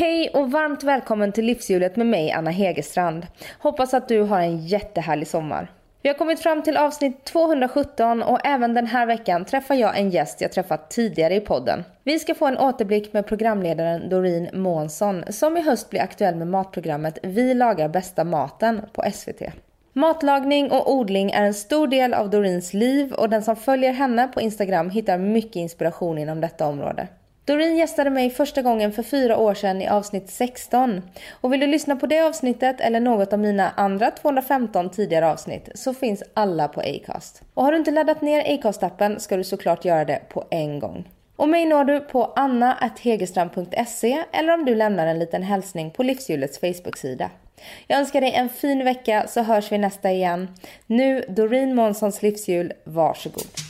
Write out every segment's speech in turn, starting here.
Hej och varmt välkommen till Livshjulet med mig Anna Hegerstrand. Hoppas att du har en jättehärlig sommar. Vi har kommit fram till avsnitt 217 och även den här veckan träffar jag en gäst jag träffat tidigare i podden. Vi ska få en återblick med programledaren Doreen Månsson som i höst blir aktuell med matprogrammet Vi lagar bästa maten på SVT. Matlagning och odling är en stor del av Doreens liv och den som följer henne på Instagram hittar mycket inspiration inom detta område. Doreen gästade mig första gången för fyra år sedan i avsnitt 16. Och vill du lyssna på det avsnittet eller något av mina andra 215 tidigare avsnitt så finns alla på Acast. Och har du inte laddat ner Acast-appen ska du såklart göra det på en gång. Och mig når du på anna.hegerstrand.se eller om du lämnar en liten hälsning på Livshjulets Facebook-sida. Jag önskar dig en fin vecka så hörs vi nästa igen. Nu Doreen Månssons livshjul, varsågod.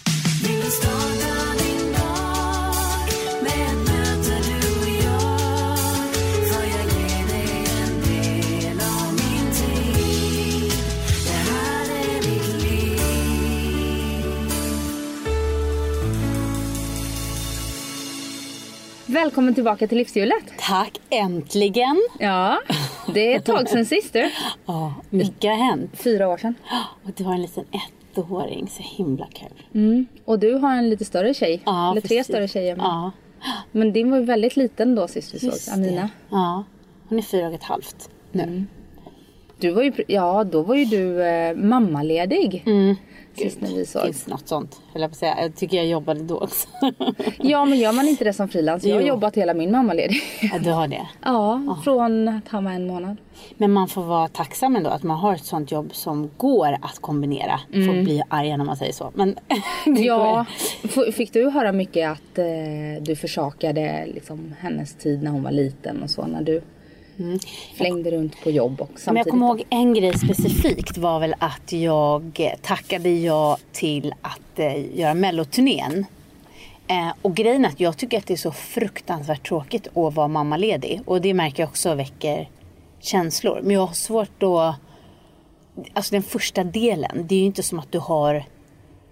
Välkommen tillbaka till livshjulet. Tack, äntligen! Ja, det är ett tag sedan sist du. Ja, mycket har hänt. Fyra år sedan. Och du har en liten ettåring, så himla kul. Mm. Och du har en lite större tjej. Ja, Eller tre precis. större tjejer. Men, Ja, men din var ju väldigt liten då sist vi just såg Amina. det. Ja, hon är fyra och ett halvt nu. Du var ju, ja, då var ju du eh, mammaledig. Mm. Sist när vi såg. Finns något sånt, höll jag på att säga. Jag tycker jag jobbade då också. Ja, men gör man inte det som frilans? Jag har Jo. jobbat hela min mammaledig. ja, du har det. Ja, från att han var en månad. Men man får vara tacksam ändå att man har ett sånt jobb som går att kombinera. Får bli arga när man säger så. Men Mm. Ja, går. Fick du höra mycket att eh, du försakade liksom, hennes tid när hon var liten och så? När du flängde runt på jobb och Men jag samtidigt. kommer ihåg en grej specifikt var väl att jag tackade ja till att eh, göra melloturnén. Eh, och grejen är att jag tycker att det är så fruktansvärt tråkigt att vara mammaledig. Och det märker jag också väcker känslor. Men jag har svårt att... Alltså den första delen, det är ju inte som att du har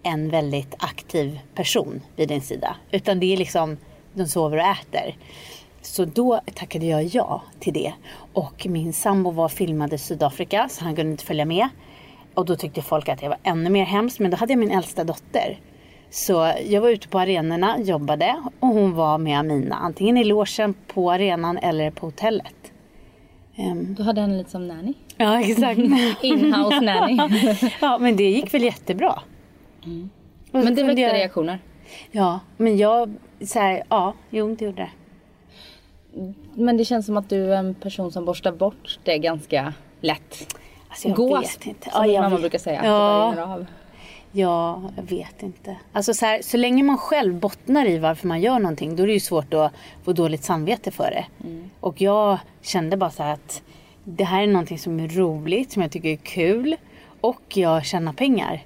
en väldigt aktiv person vid din sida. Utan det är liksom, de sover och äter. Så då tackade jag ja till det. Och min sambo var filmad i Sydafrika så han kunde inte följa med. Och då tyckte folk att jag var ännu mer hemskt. Men då hade jag min äldsta dotter. Så jag var ute på arenorna, jobbade och hon var med Amina. Antingen i logen på arenan eller på hotellet. Ehm, Du hade henne lite som nanny. ja, exakt. In-house nanny. ja, men det gick väl jättebra. Mm. Men det väckte jag- reaktioner. Ja, men jag, så här, ja, jo det gjorde det. Men det känns som att du är en person som borstar bort det ganska lätt. Alltså jag Gås, vet inte. som Ja, min mamma vet. brukar säga. Att Ja. det av. Ja, jag vet inte. Alltså så, här, så länge man själv bottnar i varför man gör någonting då är det ju svårt att få dåligt samvete för det. Mm. Och jag kände bara så att det här är någonting som är roligt, som jag tycker är kul. Och jag tjänar pengar.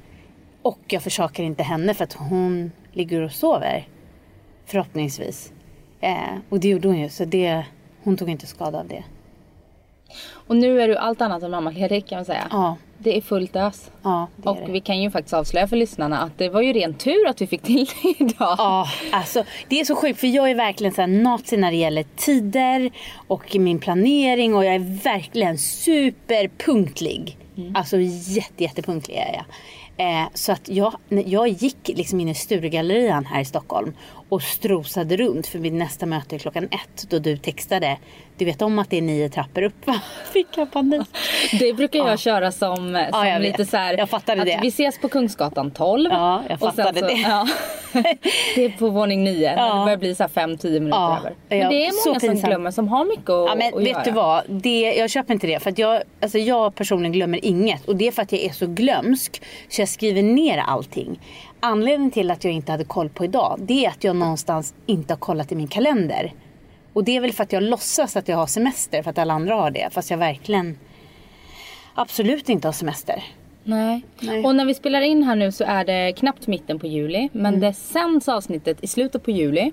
Och jag försakar inte henne för att hon ligger och sover. Förhoppningsvis. Eh, och det gjorde hon ju, så det, hon tog inte skada av det. Och nu är du allt annat än mammaledig kan man säga. Ja, Det är fullt ös. ja det är Och vi kan ju faktiskt avslöja för lyssnarna att det var ju ren tur att vi fick till det idag. Ja, alltså det är så sjukt för jag är verkligen så här nazi när det gäller tider och min planering och jag är verkligen superpunktlig. Alltså jätte, jättepunktlig är jag. Eh, så att jag, jag gick liksom in i Sturegallerian här i Stockholm och strosade runt för mitt nästa möte är klockan ett då du textade. Du vet om att det är nio trappor upp va? Fick jag panik. Det brukar jag köra som, som Ja, jag lite vet. så här. Jag fattade att det. Vi ses på Kungsgatan 12. Ja, jag Och sen fattade det. Ja, det är på våning 9. När Ja. det börjar bli så här 5-10 minuter Ja, över. Men ja, det är så många som glömmer som har mycket att, Ja men att vet göra. du vad, det, jag köper inte det. För att jag, alltså jag personligen glömmer inget. Och det är för att jag är så glömsk. Så jag skriver ner allting. Anledningen till att jag inte hade koll på idag. Det är att jag någonstans inte har kollat i min kalender. Och det är väl för att jag låtsas att jag har semester. För att alla andra har det. Fast jag verkligen absolut inte har semester. Nej. Nej. Och när vi spelar in här nu så är det knappt mitten på juli. Mm. Men det sänds avsnittet i slutet på juli.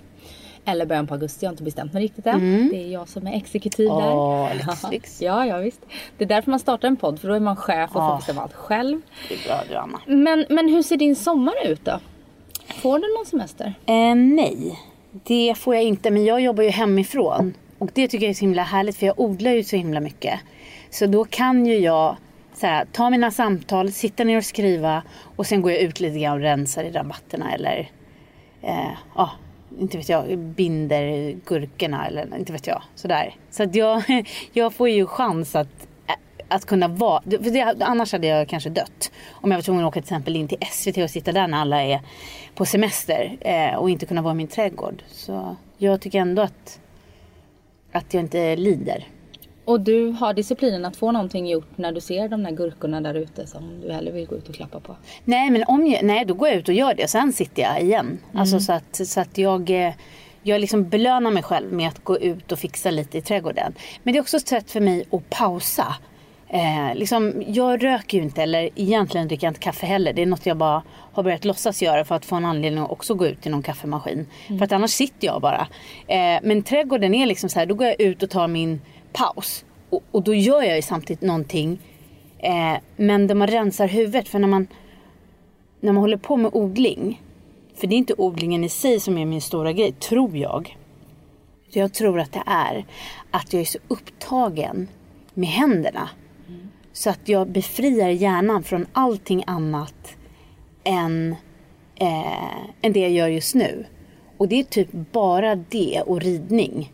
Eller början på augusti, jag har inte bestämt mig riktigt än. Det är jag som är exekutiv där. Mm. Åh, lyx, lyx. Ja, ja visst. Det är därför man startar en podd, för då är man chef och Ja. får bestämma allt själv. Det är bra du Anna. Men, men hur ser din sommar ut då? Får du någon semester? Eh, nej, det får jag inte. Men jag jobbar ju hemifrån. och det tycker jag är så himla härligt för jag odlar ju så himla mycket. Så då kan ju jag här, ta mina samtal, sitta ner och skriva och sen går jag ut lite grann och rensar i rabatterna eller eh, ja, inte vet jag, binder gurkorna eller inte vet jag. Sådär. Så att jag, jag får ju chans att, att kunna vara, för det, annars hade jag kanske dött. Om jag var tvungen att åka till exempel in till SVT och sitta där när alla är på semester eh, och inte kunna vara i min trädgård. Så jag tycker ändå att, att jag inte lider. Och du har disciplinen att få någonting gjort när du ser de där gurkorna där ute som du hellre vill gå ut och klappa på? Nej, men om jag, nej, då går jag ut och gör det. Sen sitter jag igen. Mm. Alltså så att, så att jag, eh, jag liksom belönar mig själv med att gå ut och fixa lite i trädgården. Men det är också ett sätt för mig att pausa. Eh, liksom, jag röker ju inte eller egentligen dricker jag inte kaffe heller. Det är något jag bara har börjat låtsas göra för att få en anledning att också gå ut till någon kaffemaskin. Mm. För att annars sitter jag bara. Eh, men trädgården är liksom så här, då går jag ut och tar min paus. Och, och då gör jag ju samtidigt någonting. Eh, men där man rensar huvudet. För när man, när man håller på med odling. För det är inte odlingen i sig som är min stora grej, tror jag. Jag tror att det är att jag är så upptagen med händerna. Mm. Så att jag befriar hjärnan från allting annat än, eh, än det jag gör just nu. Och det är typ bara det och ridning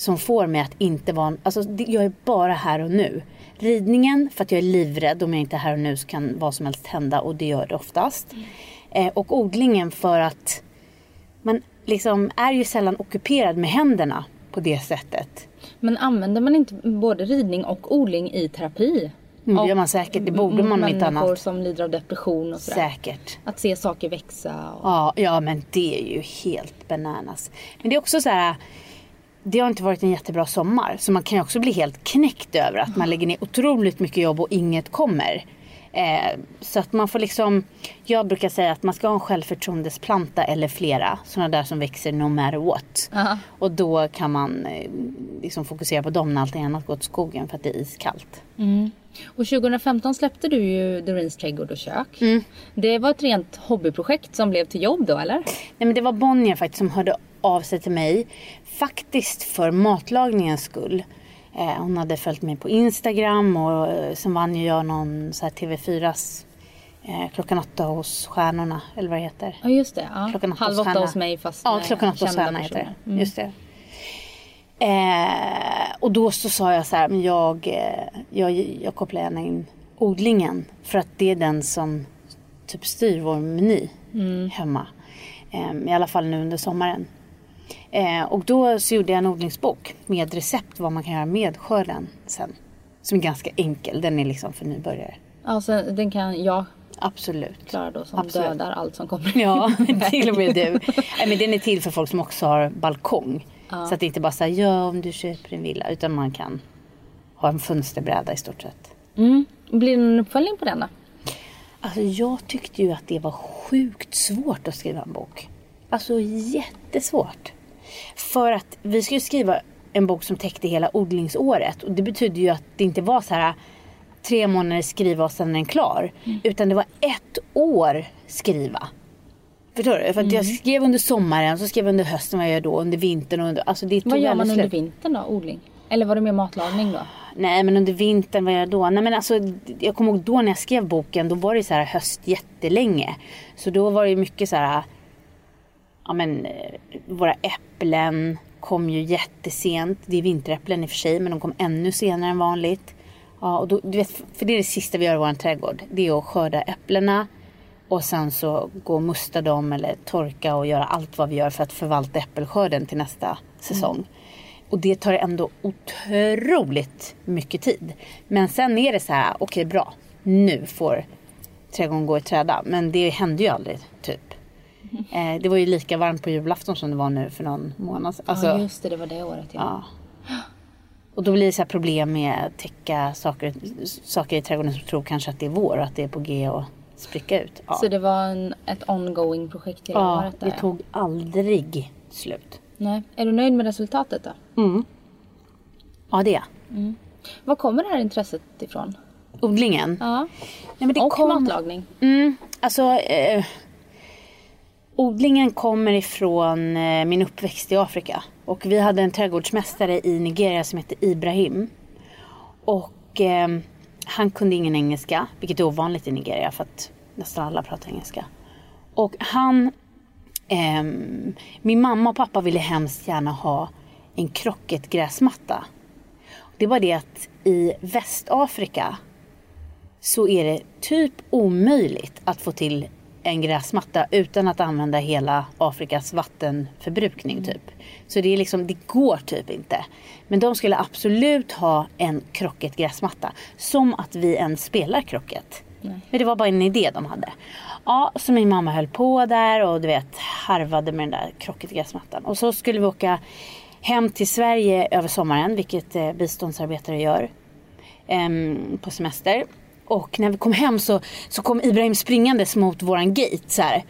som får mig att inte vara... Alltså jag är bara här och nu. Ridningen för att jag är livrädd. Om jag inte är här och nu så kan vad som helst hända och det gör det oftast. Mm. Eh, och odlingen för att man liksom är ju sällan ockuperad med händerna på det sättet. Men använder man inte både ridning och odling i terapi? Mm, det gör man säkert, det borde man inte annat. Människor som lider av depression och sådär. Säkert. Att se saker växa. Och... Ja, ja, men det är ju helt bananas. Men det är också så här det har inte varit en jättebra sommar. Så man kan ju också bli helt knäckt över att man lägger ner otroligt mycket jobb och inget kommer. Eh, så att man får liksom, jag brukar säga att man ska ha en självförtroendesplanta eller flera. Sådana där som växer no matter what. Uh -huh. Och då kan man eh, liksom fokusera på dem när allting annat går åt skogen för att det är iskallt. Mm. Och 2015 släppte du ju Dorins trädgård och kök. Mm. Det var ett rent hobbyprojekt som blev till jobb då eller? Nej men det var Bonnier faktiskt som hörde av sig till mig. Faktiskt för matlagningens skull. Eh, hon hade följt mig på Instagram och eh, sen vann ju jag någon så här TV4s eh, Klockan åtta hos stjärnorna, eller vad det heter. Ja just det. Ja. Klockan åtta Halv åtta hos mig fast Ja, Klockan åtta hos stjärnorna heter det. Mm. Just det. Eh, och då så sa jag så här, men jag, jag, jag kopplar gärna in odlingen. För att det är den som typ styr vår meny mm. hemma. Eh, I alla fall nu under sommaren. Eh, och då så gjorde jag en odlingsbok med recept vad man kan göra med skörden sen. Som är ganska enkel, den är liksom för nybörjare. Alltså den kan jag Absolut. klara då som Absolut. dödar allt som kommer Ja, till och med du. Nej, men den är till för folk som också har balkong. Ja. Så att det inte bara säger ja om du köper en villa utan man kan ha en fönsterbräda i stort sett. Mm. Blir det en uppföljning på den då? Alltså jag tyckte ju att det var sjukt svårt att skriva en bok. Alltså jättesvårt. För att vi skulle skriva en bok som täckte hela odlingsåret. Och det betyder ju att det inte var så här tre månader skriva och sen är den klar. Mm. Utan det var ett år skriva. Förstår du? För att mm. jag skrev under sommaren, så skrev jag under hösten vad jag gör då, under vintern och under... Alltså det vad gör man under vintern då, odling? Eller var det mer matlagning då? Nej men under vintern, vad gör jag då? Nej men alltså, jag kommer ihåg då när jag skrev boken, då var det så här höst jättelänge. Så då var det mycket så här ja men eh, våra äpplen kom ju jättesent. Det är vinteräpplen i och för sig men de kom ännu senare än vanligt. Ja, och då, du vet, för det är det sista vi gör i vår trädgård. Det är att skörda äpplena och sen så gå och musta dem eller torka och göra allt vad vi gör för att förvalta äppelskörden till nästa säsong. Mm. Och det tar ändå otroligt mycket tid. Men sen är det så här, okej okay, bra, nu får trädgården gå i träda. Men det hände ju aldrig, typ. Eh, det var ju lika varmt på julafton som det var nu för någon månad sedan. Alltså, ja just det, det var det året ja. ja. Och då blir det så problem med att täcka saker, saker i trädgården som tror kanske att det är vår och att det är på G och spricka ut. Ja. Så det var en, ett ongoing projekt hela ja, året? Där, det tog aldrig slut. Nej. Är du nöjd med resultatet då? Mm. Ja det är jag. Mm. Var kommer det här intresset ifrån? Odlingen? Ja. Nej, men det och kom... matlagning? Mm. Alltså, eh, Odlingen kommer ifrån eh, min uppväxt i Afrika. Och vi hade en trädgårdsmästare i Nigeria som hette Ibrahim. Och eh, han kunde ingen engelska, vilket är ovanligt i Nigeria för att nästan alla pratar engelska. Och han, eh, min mamma och pappa ville hemskt gärna ha en krocketgräsmatta. Det var det att i Västafrika så är det typ omöjligt att få till en gräsmatta utan att använda hela Afrikas vattenförbrukning mm. typ. Så det är liksom, det går typ inte. Men de skulle absolut ha en krocketgräsmatta. Som att vi ens spelar krocket. Men det var bara en idé de hade. Ja, så min mamma höll på där och du vet harvade med den där krocketgräsmattan. Och så skulle vi åka hem till Sverige över sommaren, vilket eh, biståndsarbetare gör. Ehm, på semester. Och när vi kom hem så, så kom Ibrahim springandes mot våran gate så här.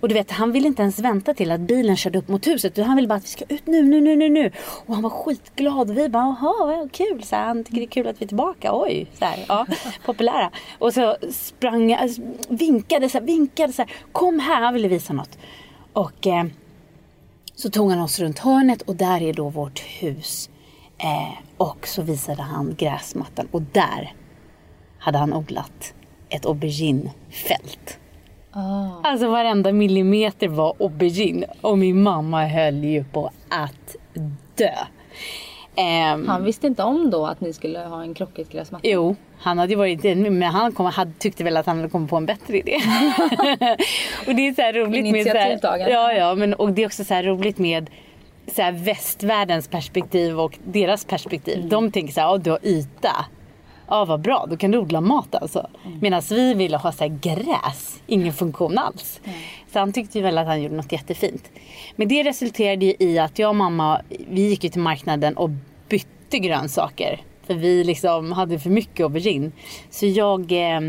Och du vet, han ville inte ens vänta till att bilen körde upp mot huset. Han ville bara att vi ska ut nu, nu, nu, nu, nu. Och han var skitglad. Vi bara, jaha, vad kul. Så här, han tycker det är kul att vi är tillbaka. Oj, så här, ja, populära. Och så sprang alltså, vinkade så här, vinkade så här. Kom här, han ville visa något. Och eh, så tog han oss runt hörnet och där är då vårt hus. Eh, och så visade han gräsmattan och där hade han odlat ett auberginefält. Ah. Alltså varenda millimeter var aubergine och min mamma höll ju på att dö. Um, han visste inte om då att ni skulle ha en krocketgräsmatta? Jo, han hade varit men han kom, hade, tyckte väl att han hade kommit på en bättre idé. och det är så här roligt med så här, Ja, ja, men och det är också så roligt med så här västvärldens perspektiv och deras perspektiv. Mm. De tänker så här, oh, du har yta ja vad bra, då kan du odla mat alltså. Mm. Medan vi ville ha så här gräs, ingen funktion alls. Mm. Så han tyckte väl att han gjorde något jättefint. Men det resulterade i att jag och mamma, vi gick ut till marknaden och bytte grönsaker. För vi liksom hade för mycket aubergine. Så jag eh,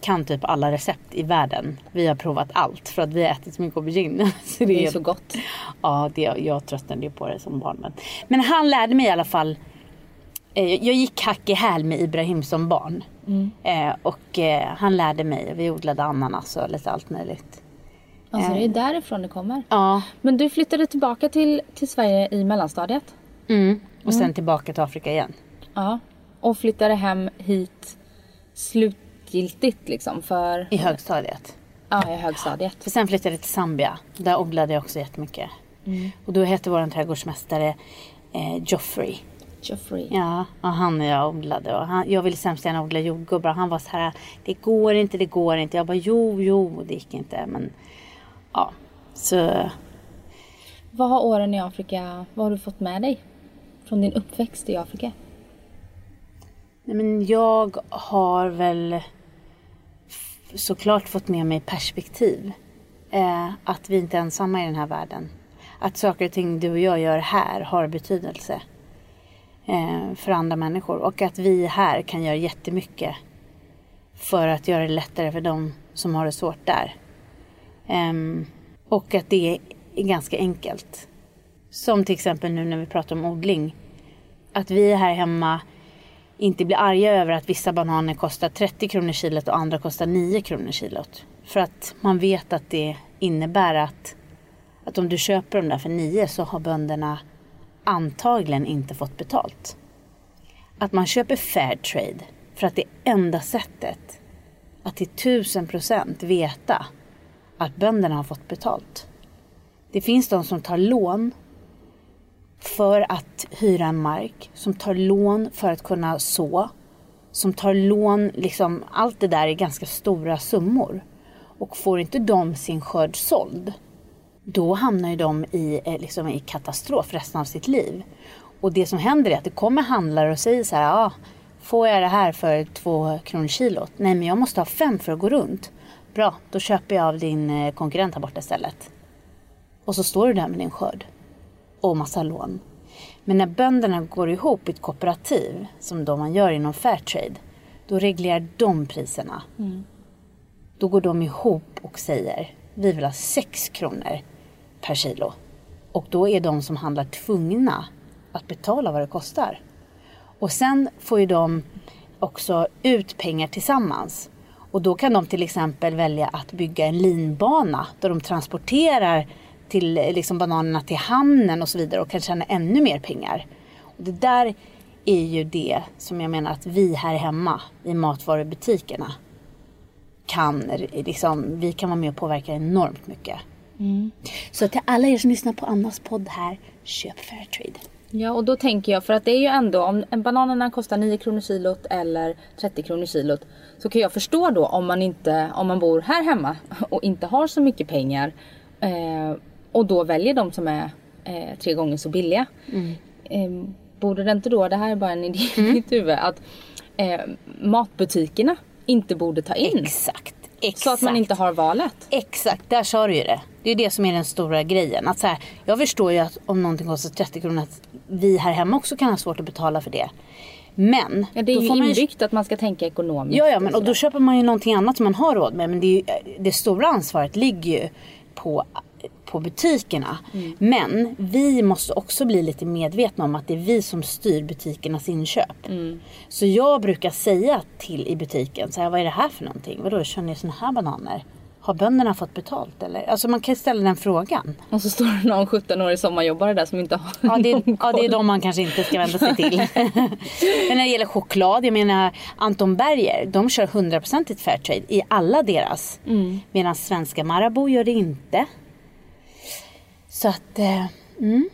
kan typ alla recept i världen. Vi har provat allt för att vi har ätit så mycket aubergine. Så det, det är så gott. Ja, det, jag tröttnade ju på det som barn. Men, men han lärde mig i alla fall jag gick hack i häl med Ibrahim som barn. Mm. Eh, och eh, han lärde mig. Vi odlade ananas och lite allt möjligt. Alltså det är därifrån det kommer? Ja. Men du flyttade tillbaka till, till Sverige i mellanstadiet? Mm. Och sen mm. tillbaka till Afrika igen. Ja. Och flyttade hem hit slutgiltigt liksom för? I högstadiet. Ja, i högstadiet. För sen flyttade jag till Zambia. Där odlade jag också jättemycket. Mm. Och då hette vår trädgårdsmästare eh, Joffrey. Geoffrey. Ja, och han och jag odlade. Och han, jag ville sämst gärna odla jordgubbar. Han var så här, det går inte, det går inte. Jag bara, jo, jo, det gick inte. Men ja, så. Vad har åren i Afrika, vad har du fått med dig? Från din uppväxt i Afrika? Nej, men jag har väl såklart fått med mig perspektiv. Eh, att vi inte är ensamma i den här världen. Att saker och ting du och jag gör här har betydelse Eh, för andra människor. Och att vi här kan göra jättemycket för att göra det lättare för de som har det svårt där. Ehm, och att det är ganska enkelt. Som till exempel nu när vi pratar om odling. Att vi här hemma inte blir arga över att vissa bananer kostar 30 kronor kilot och andra kostar 9 kronor kilot. För att man vet att det innebär att, att om du köper dem där för 9 så har bönderna antagligen inte fått betalt. Att man köper fair trade för att det är enda sättet att till tusen procent veta att bönderna har fått betalt. Det finns de som tar lån för att hyra en mark, som tar lån för att kunna så, som tar lån, liksom allt det där är ganska stora summor. Och får inte de sin skörd såld, då hamnar ju de i, eh, liksom, i katastrof resten av sitt liv. Och det som händer är att det kommer handlare och säger så här, ah, får jag det här för två kronor kilot? Nej, men jag måste ha fem för att gå runt. Bra, då köper jag av din eh, konkurrent här borta istället. Och så står du där med din skörd och massa lån. Men när bönderna går ihop i ett kooperativ, som då man gör inom Fairtrade, då reglerar de priserna. Mm. Då går de ihop och säger, vi vill ha sex kronor per kilo. Och då är de som handlar tvungna att betala vad det kostar. Och sen får ju de också ut pengar tillsammans. Och då kan de till exempel välja att bygga en linbana där de transporterar till liksom bananerna till hamnen och så vidare och kan tjäna ännu mer pengar. Och det där är ju det som jag menar att vi här hemma i matvarubutikerna kan, liksom, vi kan vara med och påverka enormt mycket. Mm. Så till alla er som lyssnar på Annas podd här, köp Fairtrade. Ja och då tänker jag för att det är ju ändå om bananerna kostar 9 kronor kilot eller 30 kronor kilot. Så kan jag förstå då om man inte, om man bor här hemma och inte har så mycket pengar. Eh, och då väljer de som är eh, tre gånger så billiga. Mm. Eh, borde det inte då, det här är bara en idé i mm. mitt huvud, att eh, matbutikerna inte borde ta in. Exakt. Exakt. Så att man inte har valet. Exakt, där sa du ju det. Det är det som är den stora grejen. Att så här, jag förstår ju att om någonting kostar 30 kronor att vi här hemma också kan ha svårt att betala för det. Men. Ja, det är ju inbyggt ju... att man ska tänka ekonomiskt. Ja, ja men, och då köper man ju någonting annat som man har råd med. Men det, ju, det stora ansvaret ligger ju på på butikerna. Mm. Men vi måste också bli lite medvetna om att det är vi som styr butikernas inköp. Mm. Så jag brukar säga till i butiken, så här, vad är det här för någonting? Vadå, kör ni såna här bananer? Har bönderna fått betalt eller? Alltså man kan ställa den frågan. Och så står det någon 17-årig sommarjobbare där som inte har ja, det, någon ja, det är de man kanske inte ska vända sig till. Men när det gäller choklad, jag menar Anton Berger, de kör 100% Fairtrade i alla deras. Mm. Medan svenska Marabou gör det inte. Så att, eh, mm.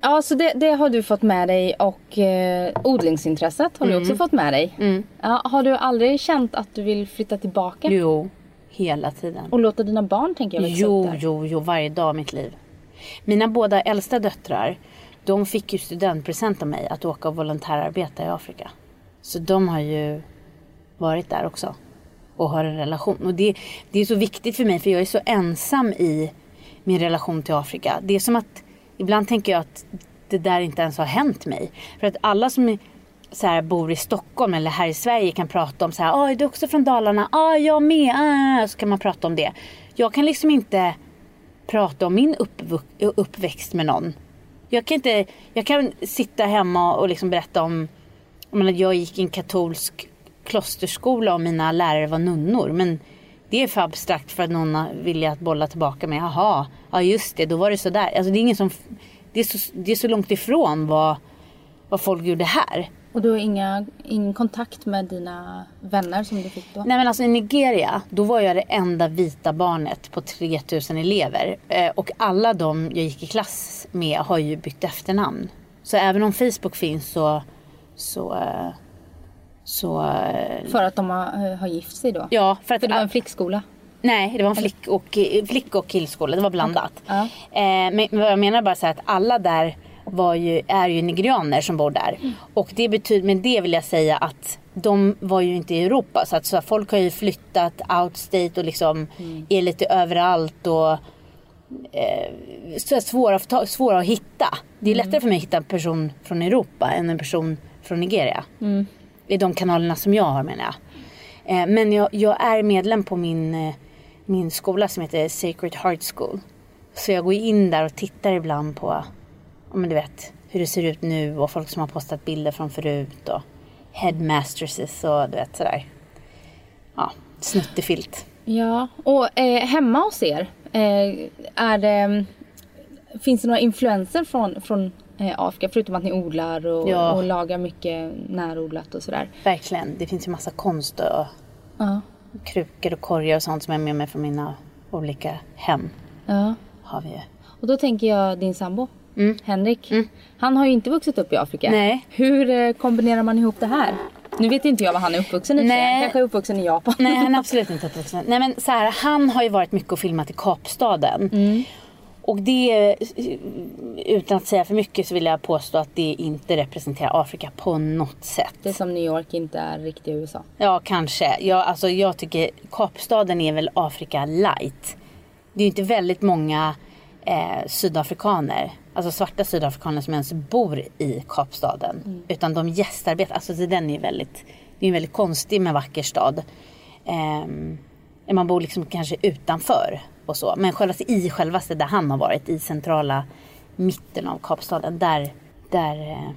Ja, så det, det, har du fått med dig och eh, odlingsintresset har mm. du också fått med dig. Mm. Ja, har du aldrig känt att du vill flytta tillbaka? Jo, hela tiden. Och låta dina barn tänka jag växa Jo, jo, jo, varje dag i mitt liv. Mina båda äldsta döttrar, de fick ju studentpresent av mig att åka och volontärarbeta i Afrika. Så de har ju varit där också och har en relation. Och det, det är så viktigt för mig för jag är så ensam i min relation till Afrika. Det är som att ibland tänker jag att det där inte ens har hänt mig. För att alla som så här, bor i Stockholm eller här i Sverige kan prata om så här, ah, är du också från Dalarna? Ja, ah, jag med. Ah, så kan man prata om det. Jag kan liksom inte prata om min uppväxt med någon. Jag kan, inte, jag kan sitta hemma och liksom berätta om, om att jag gick i en katolsk klosterskola och mina lärare var nunnor. Men det är för abstrakt för att någon vill att bolla tillbaka med. Jaha, ja just det, då var det sådär. Alltså det är ingen som... Det är så, det är så långt ifrån vad, vad folk gjorde här. Och du har inga, ingen kontakt med dina vänner som du fick då? Nej men alltså i Nigeria, då var jag det enda vita barnet på 3000 elever. Eh, och alla de jag gick i klass med har ju bytt efternamn. Så även om Facebook finns så, så eh, så, eh, för att de har, har gift sig då? Ja. För, att, för det var en flickskola? Nej, det var en flick och, flick och killskola. Det var blandat. Okay. Eh, men vad jag menar bara så att alla där ju, är ju nigerianer som bor där. Mm. Och det betyder, med det vill jag säga att de var ju inte i Europa. Så att så folk har ju flyttat outstate och liksom mm. är lite överallt. och eh, så svåra, svåra att hitta. Det är mm. lättare för mig att hitta en person från Europa än en person från Nigeria. Mm i de kanalerna som jag har menar jag. Eh, men jag, jag, är medlem på min, eh, min skola som heter Sacred Heart School. Så jag går in där och tittar ibland på men du vet, hur det ser ut nu och folk som har postat bilder från förut och headmastresses och du vet sådär. Ja, snuttefilt. Ja, och eh, hemma hos er, eh, är det, finns det några influenser från, från eh, Afrika förutom att ni odlar och, ja. och lagar mycket närodlat och sådär. Verkligen, det finns ju massa konst och ja. Krukor och korgar och sånt som jag är med mig från mina olika hem. Ja. Har vi Och då tänker jag din sambo. Mm. Henrik. Mm. Han har ju inte vuxit upp i Afrika. Nej. Hur eh, kombinerar man ihop det här? Nu vet inte jag var han är uppvuxen i. Nej. Han kanske är uppvuxen i Japan. Nej, han är absolut inte uppvuxen. Nej, men så här, han har ju varit mycket och filmat i Kapstaden. Mm. Och det, utan att säga för mycket så vill jag påstå att det inte representerar Afrika på något sätt. Det är som New York inte är riktigt USA. Ja, kanske. Jag, alltså, jag tycker Kapstaden är väl Afrika light. Det är ju inte väldigt många eh, sydafrikaner, alltså svarta sydafrikaner som ens bor i Kapstaden. Mm. Utan de gästarbetar. Alltså den är väldigt, det är en väldigt konstig men vacker stad. Eh, man bor liksom kanske utanför och så. Men själva, i självaste där han har varit, i centrala mitten av Kapstaden, där, där eh,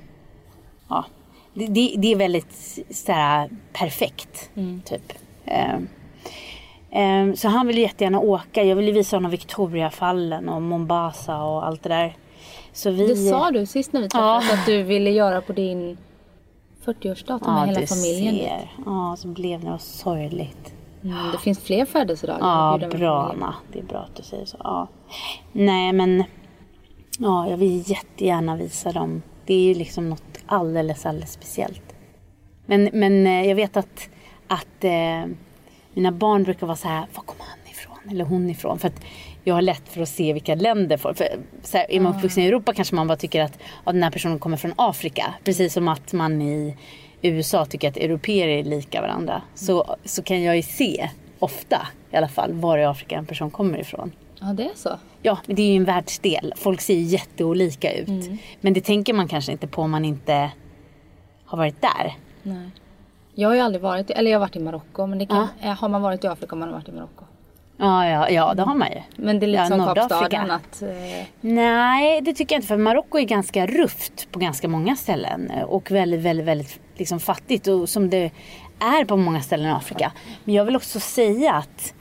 ja, det, det, är väldigt såhär perfekt. Mm. Typ. Eh, Ehm, så han vill jättegärna åka. Jag ville visa honom Victoriafallen och Mombasa och allt det där. Så vi... Det sa du sist när vi träffades Ja. att du ville göra på din 40-årsdag med hela du familjen. ser. Ja, så blev det sorgligt. Mm, det finns fler födelsedagar. Ja, bra. Anna. Det är bra att du säger så. Ja. Nej, men ja, jag vill jättegärna visa dem. Det är ju liksom något alldeles, alldeles speciellt. Men, men eh, jag vet att, att eh, mina barn brukar vara så här, var kommer han ifrån? Eller hon ifrån? För att jag har lätt för att se vilka länder folk... För, så här, är man uppvuxen i Europa kanske man bara tycker att ja, den här personen kommer från Afrika. Precis som att man i USA tycker att europeer är lika varandra. Så, så kan jag ju se, ofta i alla fall, var i Afrika en person kommer ifrån. Ja, det är så. Ja, men det är ju en världsdel. Folk ser ju jätteolika ut. Men det tänker man kanske inte på om man inte har varit där. Nej. Jag har ju aldrig varit, eller jag har varit i Marocko, men det kan, eh, har man varit i Afrika har man varit i Marocko. Ja, ja, ja det har man ju. Men det är lite Ja, som. Kapstaden att... Eh, Nej, det tycker jag inte. För Marocko är ganska rufft på ganska många ställen. Och väldigt, väldigt, väldigt liksom fattigt. Och som det är på många ställen i Afrika. Men jag vill också säga att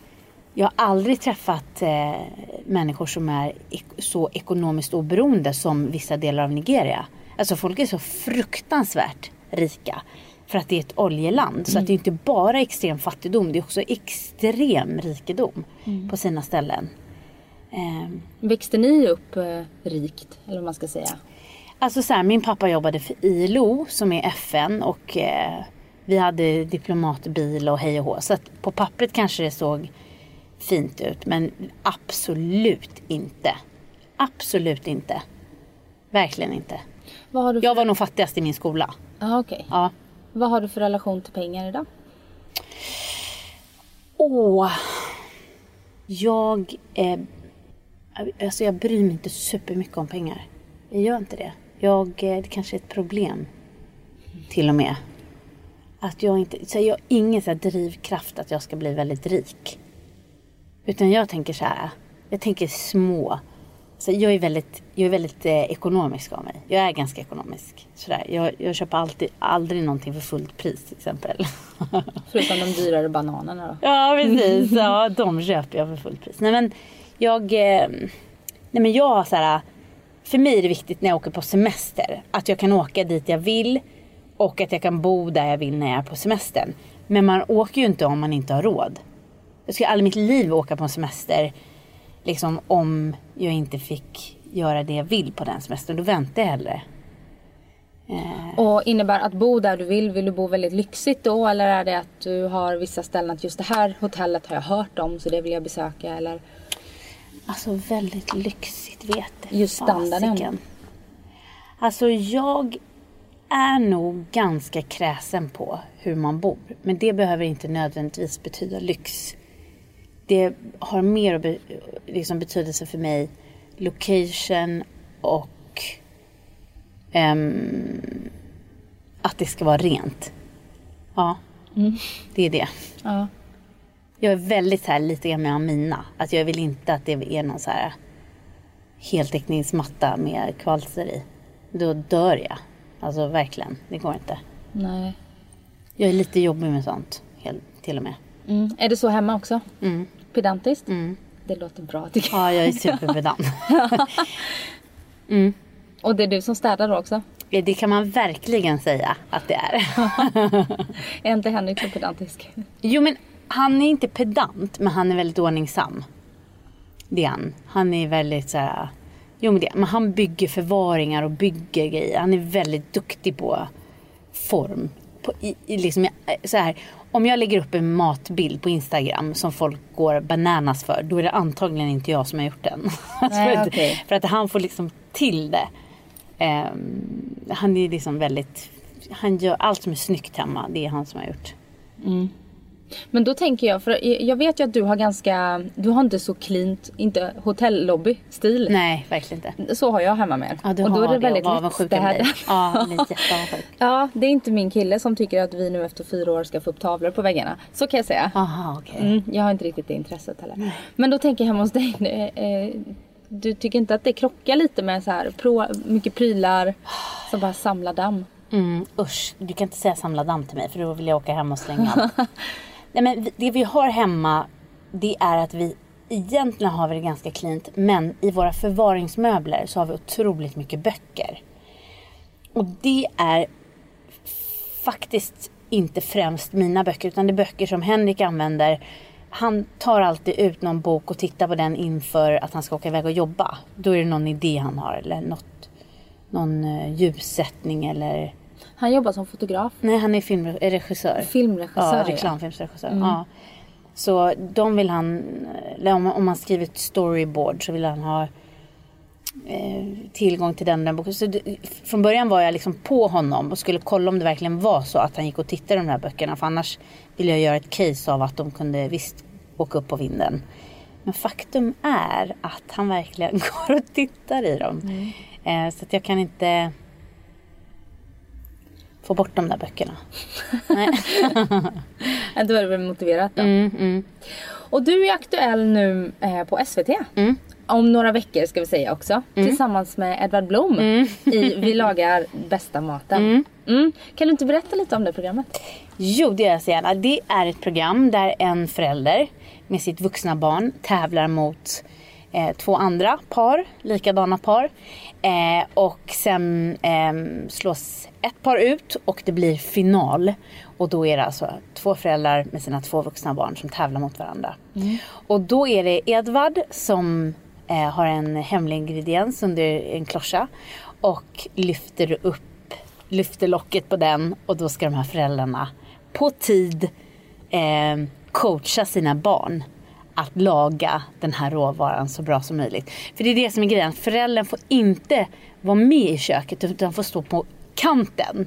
jag har aldrig träffat eh, människor som är ek- så ekonomiskt oberoende som vissa delar av Nigeria. Alltså folk är så fruktansvärt rika. För att det är ett oljeland. Så att det är inte bara extrem fattigdom. Det är också extrem rikedom på sina ställen. Ehm, växte ni upp eh, rikt, eller vad man ska säga? Alltså så här, min pappa jobbade för ILO som är FN och eh, vi hade diplomatbil och hej och hå. Så att på pappret kanske det såg fint ut men absolut inte. Absolut inte. Verkligen inte. Du för, Jag var nog fattigast i min skola. ah, okej. Ja. Vad har du för relation till pengar idag? Åh. Jag, eh, alltså jag bryr mig inte supermycket om pengar. Jag gör inte det. Jag, eh, det kanske är ett problem. Till och med. Att jag inte, så jag har ingen så här drivkraft att jag ska bli väldigt rik. Utan jag tänker så här. Jag tänker små. Så jag är väldigt, jag är väldigt eh, ekonomisk av mig. Jag är ganska ekonomisk. Sådär. Jag, jag köper alltid, aldrig någonting för fullt pris till exempel. Förutom de dyrare bananerna då? Ja precis, ja, de köper jag för fullt pris. Nej men jag, eh, nej men jag har så här, för mig är det viktigt när jag åker på semester att jag kan åka dit jag vill och att jag kan bo där jag vill när jag är på semestern. Men man åker ju inte om man inte har råd. Jag skulle aldrig i mitt liv åka på en semester liksom om jag inte fick göra det jag vill på den semestern. Då väntar jag hellre. Och innebär att bo där du vill, vill du bo väldigt lyxigt då? Eller är det att du har vissa ställen att just det här hotellet har jag hört om så det vill jag besöka? Eller? Alltså väldigt lyxigt vet det Just standarden. fasiken. Alltså jag är nog ganska kräsen på hur man bor. Men det behöver inte nödvändigtvis betyda lyx. Det har mer be- liksom betydelse för mig location och ehm, att det ska vara rent. Ja, det är det. Ja. Jag är väldigt så här, lite grann med Amina. Att jag vill inte att det är någon så här heltäckningsmatta med kvalster i. Då dör jag. Alltså verkligen, det går inte. Nej. Jag är lite jobbig med sånt, till och med. Mm. Är det så hemma också? Mm. Pedantiskt? Mm. Det låter bra tycker jag. Ja, jag är superpedant. Och det är du som städar då också? det kan man verkligen säga att det är. Är inte Henrik så pedantisk? Jo men han är inte pedant men han är väldigt ordningsam. Det är han. Han är väldigt så här. Jo men, det, men han bygger förvaringar och bygger grejer. Han är väldigt duktig på form. På, i, i liksom, så här, om jag lägger upp en matbild på Instagram som folk går bananas för. Då är det antagligen inte jag som har gjort den. Nej, för, att, okej. för att han får liksom till det. Ehm, han är liksom väldigt. Han gör allt som är snyggt hemma. Det är han som har gjort. Men då tänker jag, för jag vet ju att du har ganska, du har inte så cleant, inte hotellobby-stil. Nej, verkligen inte. Så har jag hemma med. Ja, du och då har är det det väldigt lättstädat. Ja, jätteavundsjuk. Ja, det är inte min kille som tycker att vi nu efter fyra år ska få upp tavlor på väggarna. Så kan jag säga. Aha, okej. Mm, jag har inte riktigt det intresset heller. Men då tänker jag hemma hos dig. eh, Du tycker inte att det krockar lite med så här pro, mycket prylar som bara samlar damm? Mm, usch, du kan inte säga samla damm till mig för då vill jag åka hem och slänga allt. Nej men det vi har hemma det är att vi egentligen har vi det ganska cleant men i våra förvaringsmöbler så har vi otroligt mycket böcker. Och det är faktiskt inte främst mina böcker utan det är böcker som Henrik använder. Han tar alltid ut någon bok och tittar på den inför att han ska åka iväg och jobba. Då är det någon idé han har eller något, någon eh, ljussättning eller... Han jobbar som fotograf. Nej, han är filmregissör. Filmregissör, Ja, reklamfilmsregissör. Ja. Så de vill han, om, man skriver ett storyboard så vill han ha eh, tillgång till den, den boken. Så det, från början var jag liksom på honom och skulle kolla om det verkligen var så att han gick och tittade i de här böckerna. För annars vill jag göra ett case av att de kunde visst åka upp på vinden. Men faktum är att han verkligen går och tittar i dem. Eh, så att jag kan inte få bort de där böckerna. Nej. Då är det väl motiverat då. Mm, mm. Och du är aktuell nu eh, på SVT. Mm. Om några veckor ska vi säga också. Tillsammans med Edvard Blom i Vi lagar bästa maten. Mm. Kan du inte berätta lite om det programmet? Jo, det gör jag så gärna. Det är ett program där en förälder med sitt vuxna barn tävlar mot eh, två andra par, likadana par. Eh, och sen eh, slås ett par ut och det blir final. Och då är det alltså två föräldrar med sina två vuxna barn som tävlar mot varandra. Och då är det Edvard som eh, har en hemlig ingrediens under en kloscha och lyfter upp lyfter locket på den och då ska de här föräldrarna på tid eh, coacha sina barn att laga den här råvaran så bra som möjligt. För det är det som är grejen, föräldern får inte vara med i köket utan får stå på kanten.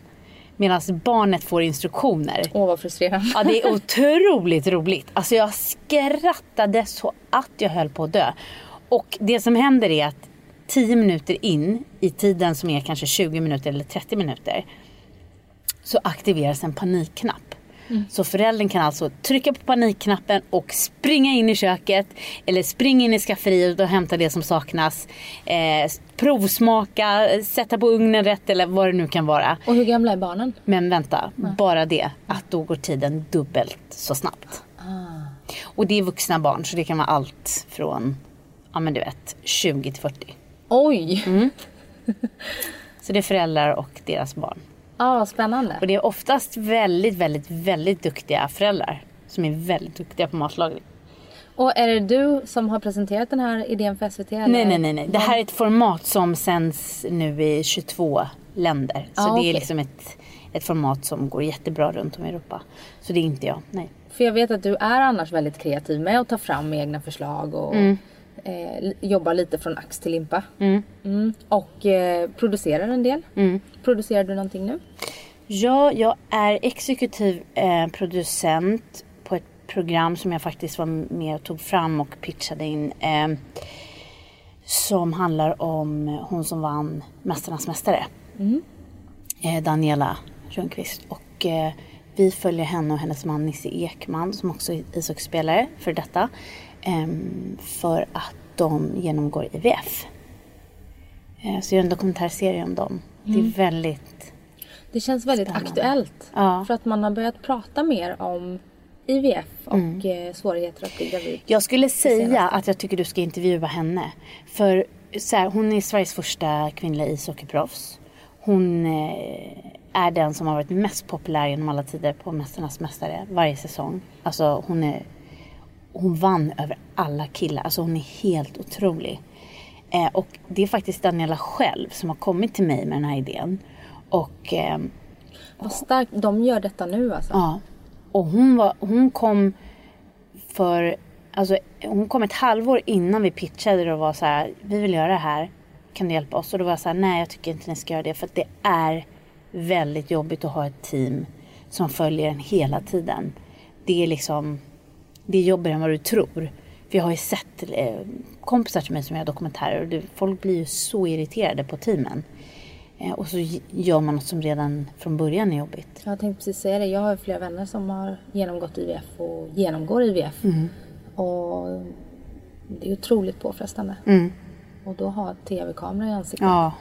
Medan barnet får instruktioner. Åh vad frustrerande. Ja, det är otroligt roligt. Alltså jag skrattade så att jag höll på att dö. Och det som händer är att 10 minuter in i tiden som är kanske 20 minuter eller 30 minuter så aktiveras en panikknapp. Så föräldern kan alltså trycka på panikknappen och springa in i köket eller springa in i skafferiet och hämta det som saknas. Eh, provsmaka, sätta på ugnen rätt eller vad det nu kan vara. Och hur gamla är barnen? Men vänta, bara det att då går tiden dubbelt så snabbt. Och det är vuxna barn så det kan vara allt från, ja men du vet, 20 till 40. Oj! Så det är föräldrar och deras barn. Ja, vad spännande. Och det är oftast väldigt, väldigt, väldigt duktiga föräldrar. Som är väldigt duktiga på matlagning. Och är det du som har presenterat den här idén för SVT? Eller? Nej, nej, nej, nej. Det här är ett format som sänds nu i 22 länder. Så Ah, det okej. är liksom ett, ett format som går jättebra runt om i Europa. Så det är inte jag, nej. För jag vet att du är annars väldigt kreativ med att ta fram egna förslag och Mm. Eh, li- jobba lite från ax till limpa. Mm. Och eh, producerar en del. Mm. Producerar du någonting nu? Ja, jag är exekutiv eh, producent på ett program som jag faktiskt var med och tog fram och pitchade in. Eh, som handlar om hon som vann Mästarnas Mästare. Eh, Daniela Ljungqvist. Och eh, vi följer henne och hennes man Nisse Ekman som också är ishockeyspelare för detta. Eh, för att de genomgår IVF. Eh, så jag gör en dokumentärserie om dem. Det är väldigt Det känns väldigt Spännande. aktuellt. Ja. För att man har börjat prata mer om IVF och Mm. eh, svårigheter att bli gravid. Jag skulle säga att jag tycker du ska intervjua henne. För så här, hon är Sveriges första kvinnliga ishockeyproffs. Hon eh, är den som har varit mest populär genom alla tider på Mästarnas Mästare varje säsong. Alltså hon är hon vann över alla killar. Alltså hon är helt otrolig. Eh, och det är faktiskt Daniela själv som har kommit till mig med den här idén. Och eh, Vad starkt de gör detta nu alltså. Ja. Och hon, var, hon kom för, alltså hon kom ett halvår innan vi pitchade och var så här, vi vill göra det här, kan du hjälpa oss? Och då var jag så här, nej jag tycker inte ni ska göra det för det är väldigt jobbigt att ha ett team som följer en hela tiden. Det är liksom, det är jobbigare än vad du tror. För jag har ju sett eh, kompisar till mig som gör dokumentärer och det, folk blir ju så irriterade på teamen. Eh, och så gör man något som redan från början är jobbigt. Jag tänkte precis säga det. Jag har flera vänner som har genomgått IVF och genomgår IVF. Mm. Och det är otroligt påfrestande. Och då ha tv-kamera i ansiktet. Ja.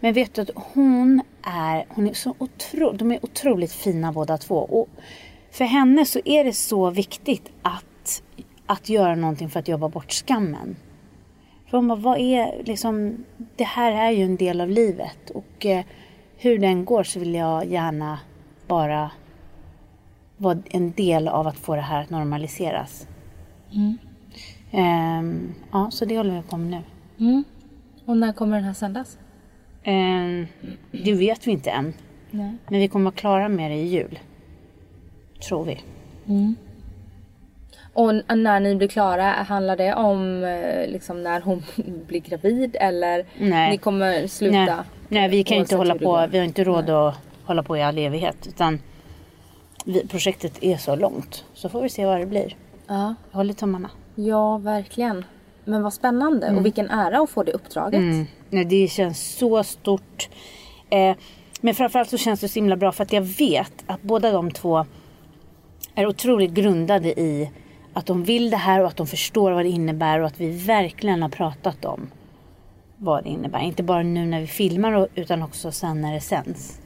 Men vet du att hon är, hon är så otro, de är otroligt fina båda två. Och för henne så är det så viktigt att att göra någonting för att jobba bort skammen. För hon bara, vad är liksom, det här är ju en del av livet och eh, hur den går så vill jag gärna bara vara en del av att få det här att normaliseras. Ehm, ja, så det håller vi på med nu. Mm. Och när kommer den här sändas? Ehm, det vet vi inte än. Nej. Men vi kommer vara klara med det i jul. Tror vi. Och n- när ni blir klara, handlar det om eh, liksom när hon blir gravid eller Nej. ni kommer sluta? Nej, nej vi kan inte hålla på. Vi har inte råd att hålla på i all evighet. Utan vi, projektet är så långt. Så får vi se vad det blir. Ja. Jag håller tummarna. ja, verkligen. Men vad spännande och vilken ära att få det uppdraget. Mm. Nej, det känns så stort. Eh, men framförallt så känns det så himla bra för att jag vet att båda de två är otroligt grundade i att de vill det här och att de förstår vad det innebär och att vi verkligen har pratat om vad det innebär. Inte bara nu när vi filmar utan också sen när det sänds.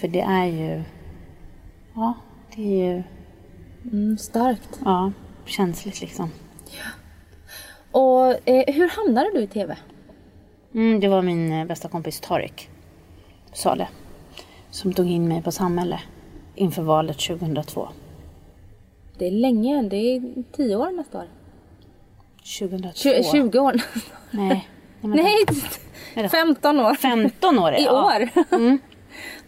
För det är ju... Ja, det är ju Mm, starkt. ja, känsligt liksom. Och eh, hur hamnade du i TV? Mm, det var min eh, bästa kompis Tarik Saleh som tog in mig på Samhälle inför valet 2002. Det är länge, det är tio år nästa år. 2002? Tju- 20 år. Nej. Nej, men Nej, Vadå? 15 år. 15 år I jag. år.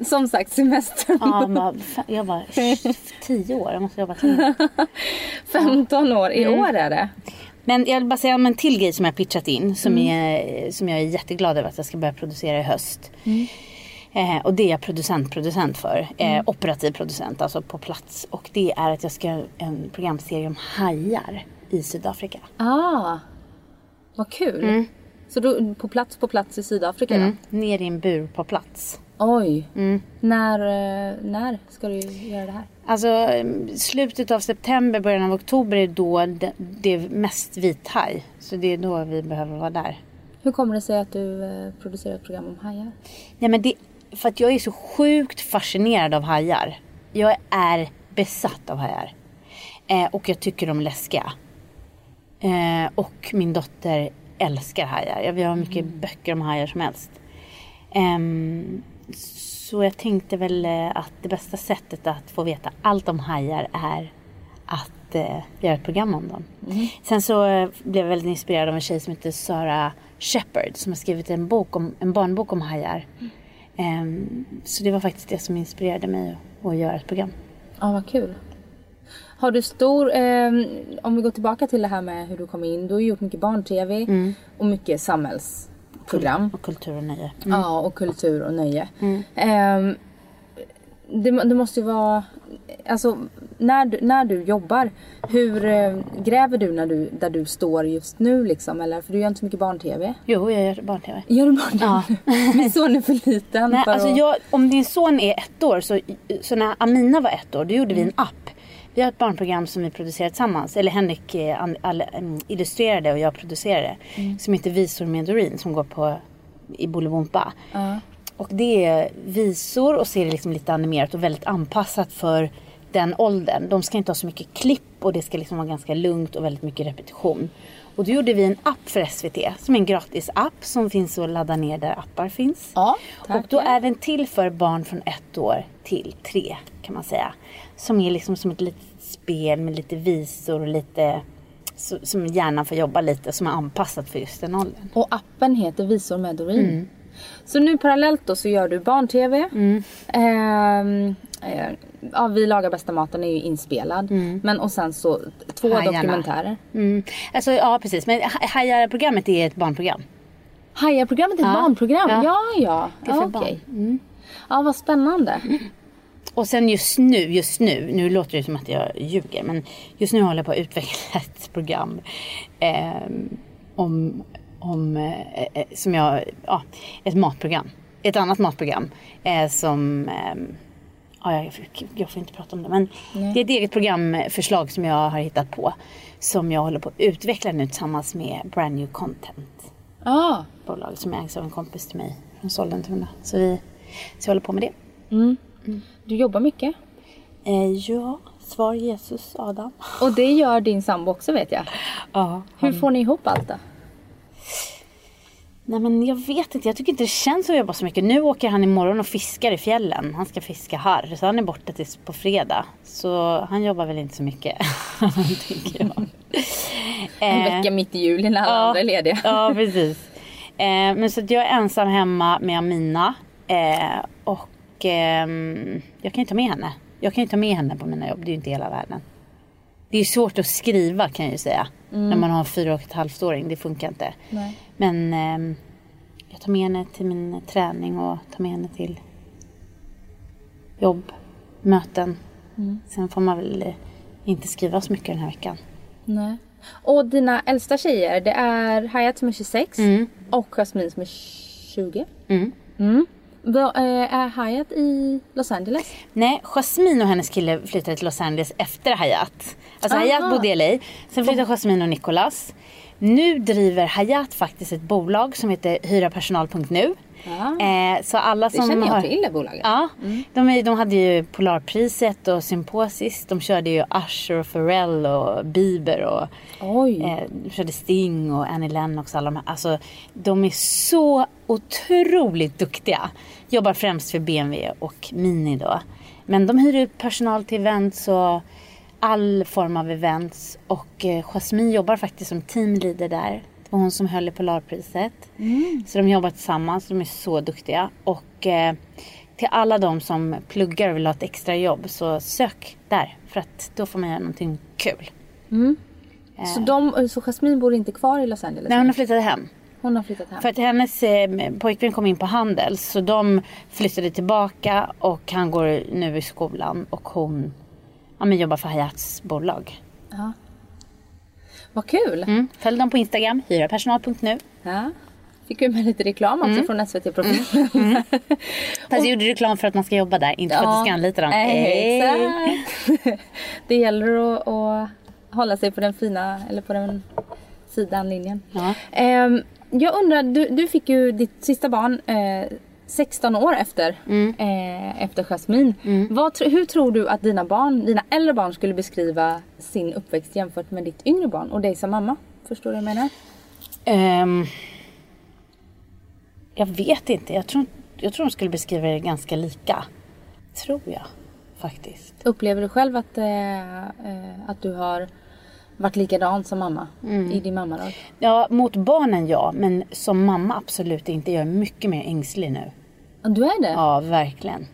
Som sagt, semestern. Ja, bara, jag bara, 10 år, jag måste jobba till. 15 år. I Mm. år är det. Men jag vill bara säga om en till grej som jag pitchat in som, är, som jag är jätteglad över att jag ska börja producera i höst. Eh, och det är jag producent, producent för. Eh, Operativ producent, alltså på plats. Och det är att jag ska göra en programserie om hajar i Sydafrika. Ah, vad kul. Mm. Så du på plats på plats i Sydafrika Mm. Ner i en bur på plats. då? Oj. Mm. När, eh, när ska du göra det här? Alltså mm, slutet av september, början av oktober är då det, det är mest vithaj. Så det är då vi behöver vara där. Hur kommer det sig att du producerar ett program om hajar? Nej men det, för att jag är så sjukt fascinerad av hajar. Jag är besatt av hajar. Eh, och jag tycker de är läskiga. Eh, och min dotter älskar hajar. Ja, Vi har mycket böcker om hajar som helst. Ehm, så jag tänkte väl eh, att det bästa sättet att få veta allt om hajar är att eh, göra ett program om dem. Sen så eh, blev jag väldigt inspirerad av en tjej som heter Sara Shepard som har skrivit en, bok om, en barnbok om hajar. Ehm, så det var faktiskt det som inspirerade mig att, göra ett program. Ja, vad kul. Har du stor, ehm, om vi går tillbaka till det här med hur du kom in. Du har gjort mycket barn-tv Mm. och mycket samhällsprogram. Och kultur och nöje. Ja, och kultur och nöje. Mm. Ehm, det, det måste ju vara, alltså när du, när du jobbar, hur eh, gräver du när du, där du står just nu liksom? Eller, för du gör inte så mycket barn-tv. Jo, jag gör barn-tv. Gör du barn-tv? Ja. Min son är för liten Nej, för alltså att... jag, om din son är ett år, så, så när Amina var ett år, då gjorde vi en app. Vi har ett barnprogram som vi producerar tillsammans. Eller Henrik eh, em, illustrerade och jag producerade. Som heter Visor med Doreen som går på i Bolibompa. Ja. Och det är visor och det liksom lite animerat och väldigt anpassat för den åldern. De ska inte ha så mycket klipp och det ska liksom vara ganska lugnt och väldigt mycket repetition. Och då gjorde vi en app för SVT som är en gratis app som finns att ladda ner där appar finns. Ja, och då är den till för barn från ett år till tre kan man säga. Som är liksom som ett litet spel med lite visor och lite som hjärnan får jobba lite som är anpassat för just den åldern. Och appen heter Visor med Doreen. Mm. Så nu parallellt då så gör du barn-tv. Ehm, eh, ja, Vi lagar bästa maten är ju inspelad. Men och sen så två Mm. Hajarna. dokumentärer. Mm. Alltså, ja, precis. Men Ha- Hajar-programmet är ett barnprogram. Hajar-programmet är ett Ja. barnprogram? Ja. Ja, ja. Det är för ja, barn. okej. Ja, vad spännande. Och sen just nu, just nu, nu låter det som att jag ljuger, men just nu håller jag på att utveckla ett program eh, om, om eh, eh, som jag, ja, ett matprogram. Ett annat matprogram eh, som, eh, ja, jag, jag får inte prata om det, men det är ett eget programförslag som jag har hittat på. Som jag håller på att utveckla nu tillsammans med Brand New Content. Ja. Bolag som ägs av en kompis till mig från Sollentuna. Så vi, så jag håller på med det. Du jobbar mycket? Eh, ja, Svar Jesus, Adam. Och det gör din sambo också vet jag. Ja. Hur får ni ihop allt då? Nej men jag vet inte, jag tycker inte det känns att jobba så mycket. Nu åker han imorgon och fiskar i fjällen. Han ska fiska harr, så han är borta tills på fredag. Så han jobbar väl inte så mycket, tänker jag. En Eh, vecka mitt i juli när alla andra är lediga. Ja, precis. Eh, men så att jag är ensam hemma med Amina. Eh, och ehm, jag kan ju ta med henne. Jag kan ju ta med henne på mina jobb, det är ju inte hela världen. Det är svårt att skriva kan jag ju säga. När man har en fyra och ett halvt åring, det funkar inte. Nej. Men ehm, jag tar med henne till min träning och tar med henne till jobb, möten. Sen får man väl eh, inte skriva så mycket den här veckan. Nej. Och dina äldsta tjejer, det är Hayat som är 26 och Jasmine som är 20. Mm. Eh, är Hayat i Los Angeles? Nej, Jasmine och hennes kille flyttade till Los Angeles efter Hayat. Alltså Aha. Hayat bodde i LA, sen flyttade Jasmine och Nicolas. Nu driver Hayat faktiskt ett bolag som heter hyrapersonal.nu. Eh, så alla Det som känner jag har... till det bolaget. Ja, de, är, de hade ju Polarpriset och Symposis. De körde ju Usher och Pharrell och Bieber och eh, de körde Sting och Annie Lennox. Alla de, här. Alltså, de är så otroligt duktiga. Jobbar främst för BMW och Mini då. Men de hyr ut personal till events och all form av events. Och eh, Jasmine jobbar faktiskt som teamleader där. Var hon som höll i Polarpriset. Så de jobbar tillsammans. De är så duktiga. Och eh, till alla de som pluggar och vill ha ett extra jobb så sök där. För att då får man göra någonting kul. Så, de, så Jasmine bor inte kvar i Los Angeles? Nej, hon har flyttat hem. Hon har flyttat hem? För att hennes eh, pojkvän kom in på handel så de flyttade tillbaka och han går nu i skolan och hon ja, men jobbar för Hayats bolag. Ja. Vad kul! Mm. Följ dem på Instagram, hyrapersonal.nu. Ja. Fick vi med lite reklam också Mm. från SVT-profilen. Fast jag gjorde reklam för att man ska jobba där, inte för att du ska anlita dem. Nej, Hej. exakt. Det gäller att, att hålla sig på den fina, eller på den sidan linjen. Ja. Ehm, jag undrar, du, du fick ju ditt sista barn eh, 16 år efter, Mm. eh, efter Jasmine. Vad, tr- hur tror du att dina barn, dina äldre barn skulle beskriva sin uppväxt jämfört med ditt yngre barn och dig som mamma? Förstår du vad jag menar? Ehm, jag vet inte. Jag tror, jag tror de skulle beskriva det ganska lika. Tror jag faktiskt. Upplever du själv att, eh, eh, att du har varit likadan som mamma i din mammaroll? Ja, mot barnen ja, men som mamma absolut inte. Jag är mycket mer ängslig nu. Du är det? Ja, verkligen.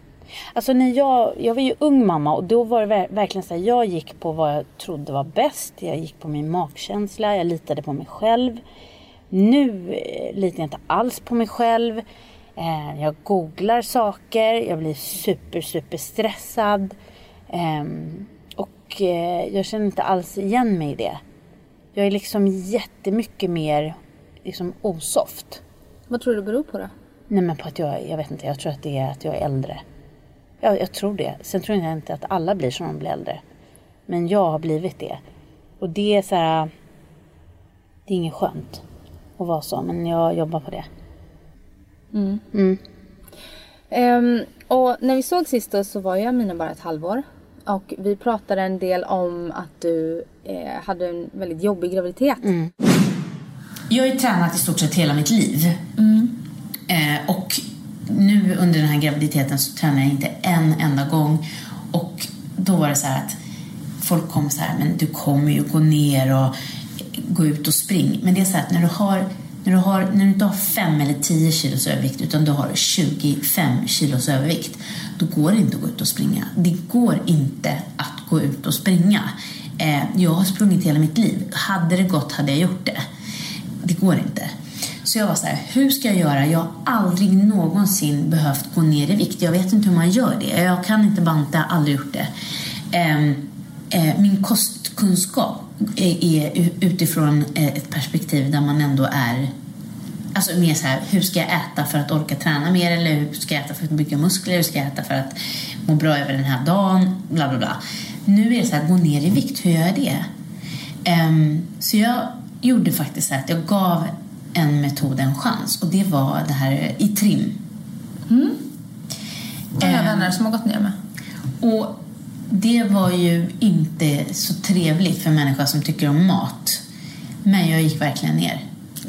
Alltså när jag, jag var ju ung mamma och då var det ver- verkligen så här, jag gick på vad jag trodde var bäst. Jag gick på min magkänsla, jag litade på mig själv. Nu eh, litar jag inte alls på mig själv. Eh, jag googlar saker, jag blir super, super stressad. Ehm, och eh, jag känner inte alls igen mig i det. Jag är liksom jättemycket mer liksom osoft. Vad tror du det beror på då? Nej men på att jag, jag vet inte, jag tror att det är att jag är äldre. Ja, jag tror det. Sen tror jag inte att alla blir som de blir äldre. Men jag har blivit det. Och det är så här, det är inget skönt att vara så, men jag jobbar på det. Ehm, och när vi såg sist då så var ju Amina bara ett halvår. Och vi pratade en del om att du eh, hade en väldigt jobbig graviditet. Jag har ju tränat i stort sett hela mitt liv. Eh, och nu under den här graviditeten så tränar jag inte en enda gång. Och då var det så här att folk kom så här, men du kommer ju gå ner och gå ut och spring. Men det är så här att när du har när du, har, när du inte har 5 eller 10 kilos övervikt utan du har 25 kilos övervikt då går det inte att gå ut och springa. Det går inte att gå ut och springa. Eh, jag har sprungit hela mitt liv. Hade det gått hade jag gjort det. Det går inte. Så jag var så här, hur ska jag göra? Jag har aldrig någonsin behövt gå ner i vikt. Jag vet inte hur man gör det. Jag kan inte banta, har aldrig gjort det. Ehm, eh, min kostkunskap är, är utifrån eh, ett perspektiv där man ändå är Alltså mer så här, hur ska jag äta för att orka träna mer? Eller hur ska jag äta för att bygga muskler? Hur ska jag äta för att må bra över den här dagen? Bla, bla, bla. Nu är det så här, gå ner i vikt, hur gör jag det? Um, så jag gjorde faktiskt så här att jag gav en metod en chans och det var det här i trim. Jag har vänner som har gått ner med. Och det var ju inte så trevligt för en människa som tycker om mat. Men jag gick verkligen ner.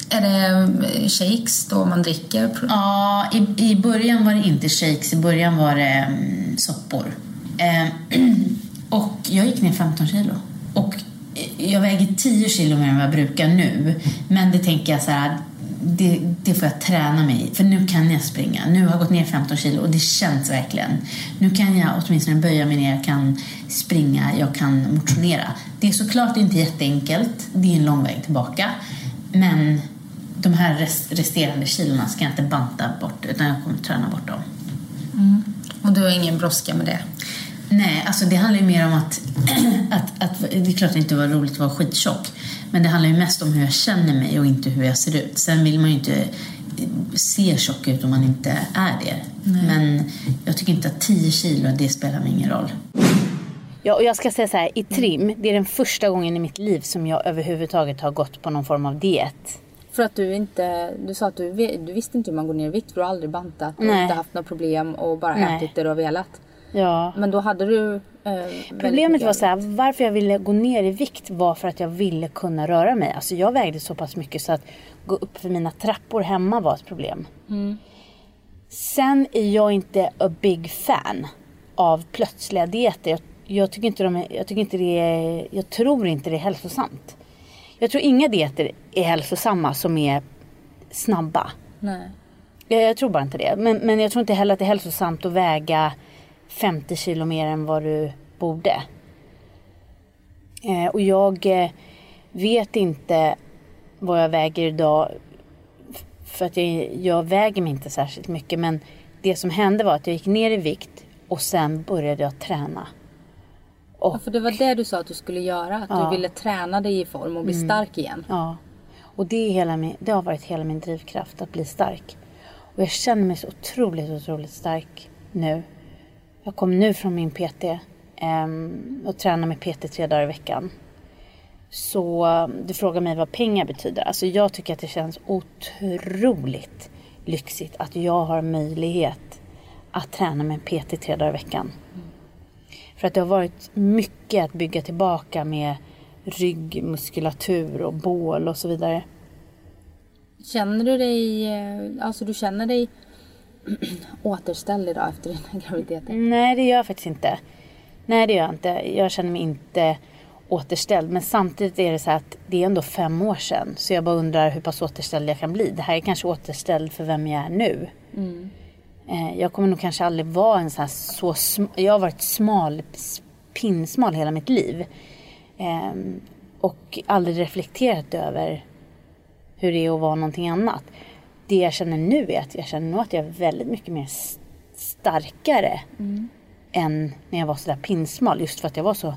Är det eh, shakes då man dricker? Ja, i, i början var det inte shakes. I början var det um, soppor. Eh, och jag gick ner 15 kilo. Och jag väger 10 kilo mer än vad jag brukar nu. Men det tänker jag så här, det, det, får jag träna mig i. För nu kan jag springa. Nu har jag gått ner 15 kilo och det känns verkligen. Nu kan jag åtminstone böja mig ner, jag kan springa, jag kan motionera. Det är såklart inte jätteenkelt. Det är en lång väg tillbaka. Men de här resterande kilorna ska jag inte banta bort utan jag kommer träna bort dem. Mm. Och du har ingen brådska med det? Nej, alltså det handlar ju mer om att, att, att det är klart att det inte var roligt att vara skittjock. Men det handlar ju mest om hur jag känner mig och inte hur jag ser ut. Sen vill man ju inte se tjock ut om man inte är det. Nej. Men jag tycker inte att 10 kilo, det spelar mig ingen roll. Ja, och jag ska säga så här, i trim, det är den första gången i mitt liv som jag överhuvudtaget har gått på någon form av diet. För att du inte, du sa att du, du visste inte hur man går ner i vikt för du har aldrig bantat och inte haft några problem och bara Nej. ätit det du har velat. Ja. Men då hade du eh, Problemet var så här, varför jag ville gå ner i vikt var för att jag ville kunna röra mig. Alltså jag vägde så pass mycket så att gå upp för mina trappor hemma var ett problem. Mm. Sen är jag inte a big fan av plötsliga dieter. Jag, jag, tycker inte de är, jag, tycker inte det är, jag tror inte det är hälsosamt. Jag tror inga dieter är hälsosamma som är snabba. Nej. Jag, jag tror bara inte det. Men, men jag tror inte heller att det är hälsosamt att väga 50 kilo mer än vad du borde. Eh, och jag eh, vet inte vad jag väger idag. För att jag, jag väger mig inte särskilt mycket. Men det som hände var att jag gick ner i vikt och sen började jag träna. Och, ja, för det var det du sa att du skulle göra. Att ja. du ville träna dig i form och bli mm. stark igen. Ja. Och det, är hela min, det har varit hela min drivkraft att bli stark. Och jag känner mig så otroligt, otroligt stark nu. Jag kom nu från min PT ehm, och tränar med PT tre dagar i veckan. Så ehm, du frågar mig vad pengar betyder. Alltså jag tycker att det känns otroligt lyxigt att jag har möjlighet att träna med en PT tre dagar i veckan. Mm. För att det har varit mycket att bygga tillbaka med ryggmuskulatur och bål och så vidare. Känner du dig, eh, alltså du känner dig återställd idag efter den här graviditeten? Nej, det gör jag faktiskt inte. Nej, det gör jag inte. Jag känner mig inte återställd. Men samtidigt är det så att det är ändå fem år sedan. Så jag bara undrar hur pass återställd jag kan bli. Det här är kanske återställd för vem jag är nu. Mm. Eh, jag kommer nog kanske aldrig vara en sån här så sm- Jag har varit smal, pinsmal hela mitt liv. Ehm, och aldrig reflekterat över hur det är att vara någonting annat det jag känner nu är att jag känner nog att jag är väldigt mycket mer starkare mm. än när jag var sådär pinsmal. Just för att jag var så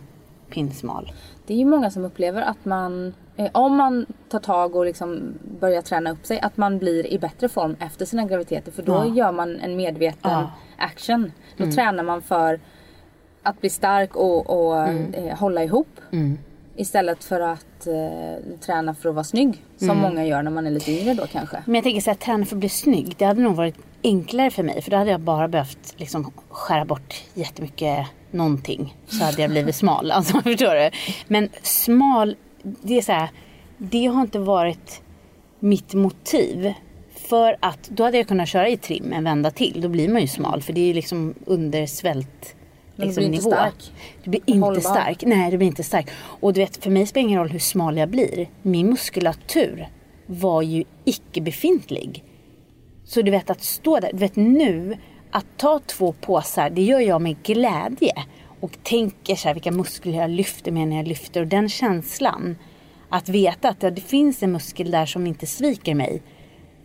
pinsmal. Det är ju många som upplever att man, eh, om man tar tag och liksom börjar träna upp sig, att man blir i bättre form efter sina graviditeter. För då ja. gör man en medveten ja. action. Då mm. tränar man för att bli stark och, och mm. eh, hålla ihop. Mm. Istället för att eh, träna för att vara snygg. Som mm. många gör när man är lite yngre då kanske. Men jag tänker så här, träna för att bli snygg. Det hade nog varit enklare för mig. För då hade jag bara behövt liksom, skära bort jättemycket någonting. Så hade jag blivit smal. Alltså, förstår du? Men smal, det är så här, det har inte varit mitt motiv. För att då hade jag kunnat köra i trim en vända till. Då blir man ju smal. För det är liksom under svält men liksom, du blir inte nivå. stark. Du blir inte Hållbar. stark. Nej, du blir inte stark. Och du vet, för mig spelar det ingen roll hur smal jag blir. Min muskulatur var ju icke befintlig. Så du vet att stå där, du vet nu, att ta två påsar, det gör jag med glädje. Och tänker så här, vilka muskler jag lyfter med när jag lyfter. Och den känslan, att veta att det finns en muskel där som inte sviker mig.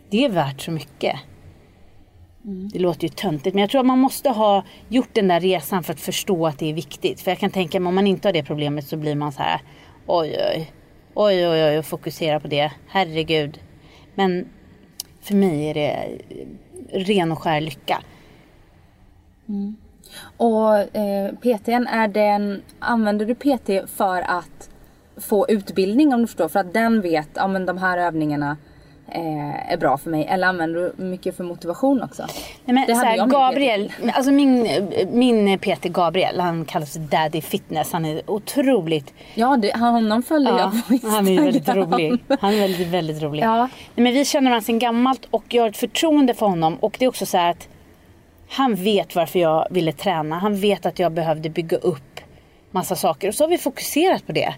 Det är värt så mycket. Mm. Det låter ju töntigt men jag tror att man måste ha gjort den där resan för att förstå att det är viktigt. För jag kan tänka mig om man inte har det problemet så blir man så här oj oj oj oj oj och fokusera på det. Herregud. Men för mig är det ren och skär lycka. Mm. Och eh, PTn, är den, använder du PT för att få utbildning om du förstår? För att den vet, ja men de här övningarna är bra för mig? Eller använder du mycket för motivation också? Nej, men, Det så här, Gabriel, alltså min, min Peter Gabriel, han kallas Daddy Fitness. Han är otroligt Ja, det, honom följer jag på Instagram. han är väldigt rolig. Han är väldigt, väldigt rolig. Ja. Nej, men vi känner varandra sedan gammalt och jag har ett förtroende för honom. Och det är också så att han vet varför jag ville träna. Han vet att jag behövde bygga upp massa saker. Och så har vi fokuserat på det.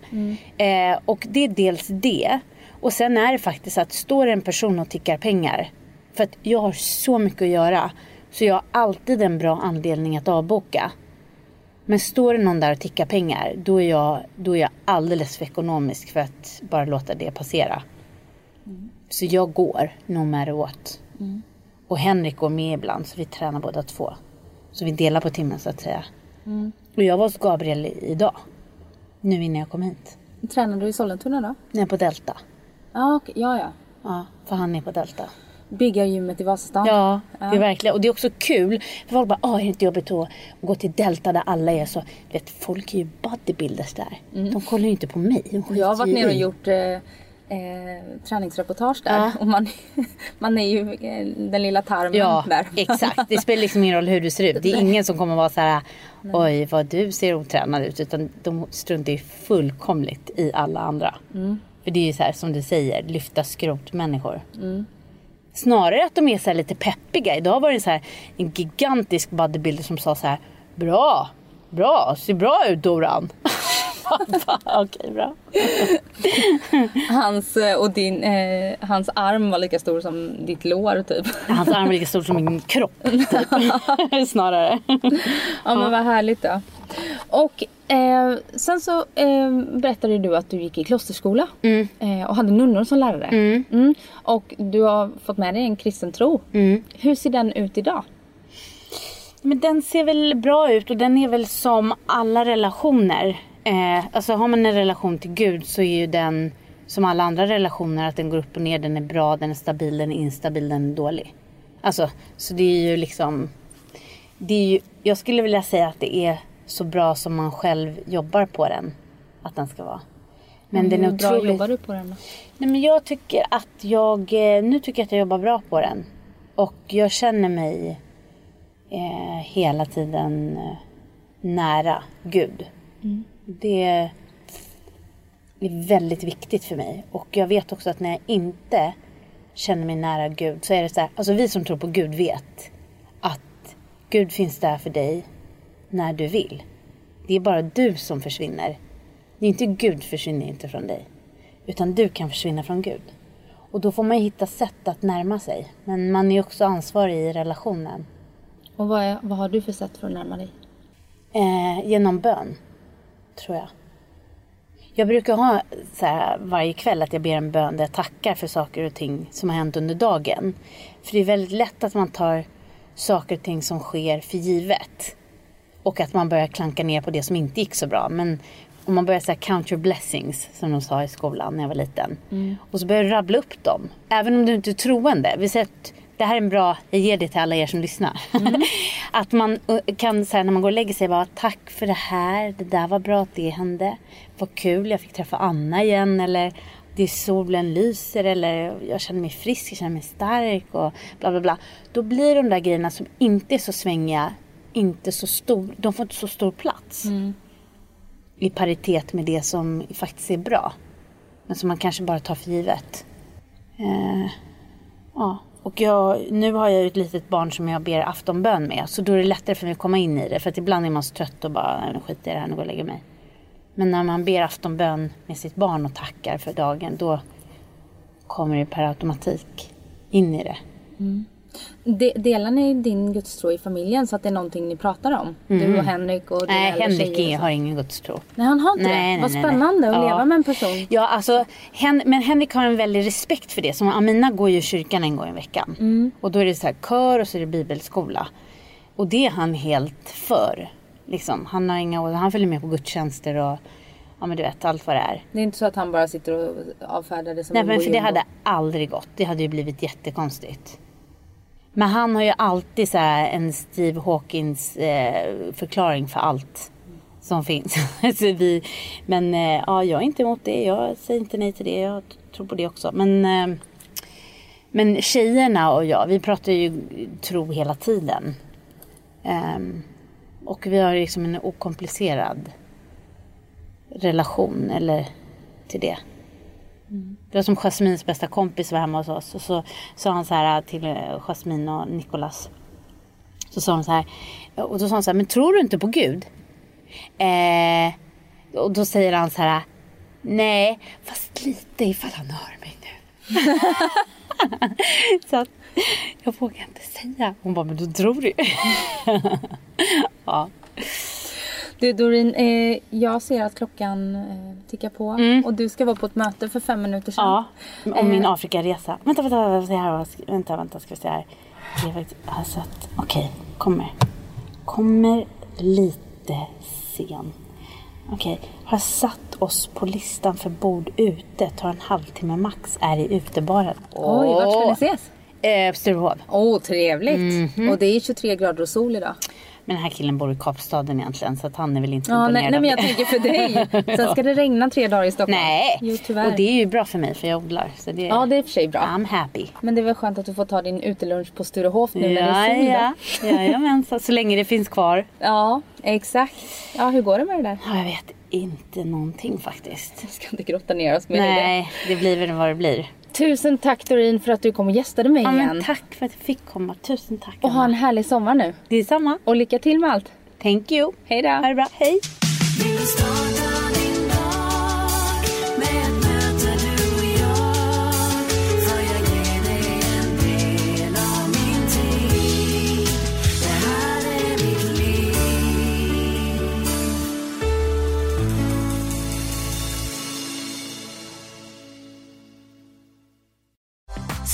Eh, och det är dels det. Och sen är det faktiskt att står en person och tickar pengar. För att jag har så mycket att göra. Så jag har alltid en bra anledning att avboka. Men står det någon där och tickar pengar, då är jag, då är jag alldeles för ekonomisk för att bara låta det passera. Så jag går, no matter what. Och Henrik går med ibland, så vi tränar båda två. Så vi delar på timmen så att säga. Och jag var hos Gabriel idag. Nu innan jag kom hit. Tränar du i Sollentuna då? Jag på Delta. Ja, okej. ja, ja. Ja, för han är på Delta. Byggargymmet i Vasastan. Ja, det är verkligen. Och det är också kul. För folk bara, åh är det inte jobbigt att gå till Delta där alla är så. Vet, folk är ju bodybuilders där. De kollar ju inte på mig. Jag har varit nere och gjort eh, eh, träningsreportage där. Ja. Och man, man är ju eh, den lilla tarmen Ja, där. exakt. Det spelar liksom ingen roll hur du ser ut. Det är ingen som kommer vara så här, oj vad du ser otränad ut. Utan de struntar ju fullkomligt i alla andra. För det är ju så här som du säger, lyfta skrotmänniskor. Snarare att de är så här lite peppiga. Idag var det så här, en gigantisk bodybuilder som sa så här, bra, bra, ser bra ut Doran. Okej, bra. Hans, eh, och din, eh, hans arm var lika stor som ditt lår typ. Hans arm är lika stor som min kropp. Typ. Snarare. Ja men vad härligt då. Och eh, sen så eh, berättade du att du gick i klosterskola eh, och hade nunnor som lärare. Mm. Och du har fått med dig en kristen tro. Hur ser den ut idag? Men den ser väl bra ut och den är väl som alla relationer. Eh, alltså har man en relation till Gud så är ju den som alla andra relationer att den går upp och ner, den är bra, den är stabil, den är instabil, den är dålig. Alltså, så det är ju liksom... Det är ju, jag skulle vilja säga att det är så bra som man själv jobbar på den. Att den ska vara. Men den är Hur bra otroligt... jobbar du på den då? Nej, men jag tycker att jag, eh, nu tycker jag att jag jobbar bra på den. Och jag känner mig eh, hela tiden eh, nära Gud. Det är väldigt viktigt för mig. Och jag vet också att när jag inte känner mig nära Gud så är det så här, alltså vi som tror på Gud vet att Gud finns där för dig när du vill. Det är bara du som försvinner. Det är inte Gud försvinner inte från dig. Utan du kan försvinna från Gud. Och då får man ju hitta sätt att närma sig. Men man är ju också ansvarig i relationen. Och vad, är, vad har du för sätt för att närma dig? Eh, genom bön, tror jag. Jag brukar ha så här, varje kväll att jag ber en bön där jag tackar för saker och ting som har hänt under dagen. För det är väldigt lätt att man tar saker och ting som sker för givet. Och att man börjar klanka ner på det som inte gick så bra. Men om man börjar säga count your blessings, som de sa i skolan när jag var liten. Och så börjar du rabbla upp dem. Även om du inte är troende. Vi säger att det här är en bra, jag ger det till alla er som lyssnar. att man eh, kan säga när man går och lägger sig bara tack för det här, det där var bra att det hände. Vad kul, jag fick träffa Anna igen eller det är solen lyser eller jag känner mig frisk, jag känner mig stark och bla bla bla. Då blir de där grejerna som inte är så svängiga inte så stor, de får inte så stor plats. I paritet med det som faktiskt är bra. Men som man kanske bara tar för givet. Eh, ja. Och jag, nu har jag ju ett litet barn som jag ber aftonbön med. Så då är det lättare för mig att komma in i det. För att ibland är man så trött och bara, nej nu skiter jag i det här, nu går jag och lägger mig. Men när man ber aftonbön med sitt barn och tackar för dagen, då kommer det per automatik in i det. Mm. De, delar ni din gudstro i familjen så att det är någonting ni pratar om? Du och Henrik och Nej, Henrik är, har ingen gudstro. Nej, han har inte Nej, det? nej, Vad nej, spännande nej. att Ja. leva med en person. Ja, alltså, hen, men Henrik har en väldig respekt för det. Som Amina går ju i kyrkan en gång i veckan. Mm. Och då är det så här kör och så är det bibelskola. Och det är han helt för. Liksom. Han, har inga, han följer med på gudstjänster och ja, men du vet allt vad det är. Det är inte så att han bara sitter och avfärdar det som Nej en men för det hade aldrig gått. Det hade ju blivit jättekonstigt. Men han har ju alltid så här en Steve Hawkins eh, förklaring för allt som finns. så vi, men eh, ja, jag är inte emot det. Jag säger inte nej till det. Jag tror på det också. Men eh, Men tjejerna och jag, vi pratar ju tro hela tiden. Ehm, och vi har liksom en okomplicerad relation eller till det. Mm. Det var som Jasmins bästa kompis var hemma hos oss och så sa han så här till eh, Jasmin och Nikolas. Så sa hon så här, och då sa han så här, men tror du inte på Gud? Eh, och då säger han så här, nej, fast lite ifall han hör mig nu. så att jag vågar inte säga. Hon bara, men du tror du Ja. Du Doreen, eh, jag ser att klockan eh, tickar på och du ska vara på ett möte för fem minuter sedan. Ja, om min Afrikaresa. Vänta, vänta, vänta, vänta, här, vänta, vänta, ska vi se här. Det är faktiskt, alltså att, okej, kommer. Kommer lite sen. Okej, har satt oss på listan för bord ute. Tar en halvtimme max, är i utebaren. Oj, vart ska ni ses? Eh, Sturehof. Åh, oh, trevligt. Och det är 23 grader och sol idag. Men den här killen bor i Kapstaden egentligen så att han är väl inte Ja, nej, imponerad nej, av men jag tänker för dig. Sen ska det regna tre dagar i Stockholm. Nej, Jo, tyvärr. och det är ju bra för mig för jag odlar. Så det, Ja, det är i och för sig bra. I'm happy. Men det är väl skönt att du får ta din utelunch på Sturehof nu när det Ja, är sol ja. Jajamensan, så länge det finns kvar. Ja, exakt. Ja, hur går det med det där? Ja, jag vet inte någonting faktiskt. Vi ska inte grotta ner oss mer i det. Nej, det blir väl vad det blir. Tusen tack Doreen för att du kom och gästade mig Ja, igen. tack för att jag fick komma. Tusen tack. Och ha en härlig sommar nu. Det är samma. Och lycka till med allt. Thank you. Hej då. Ha det bra. Hej.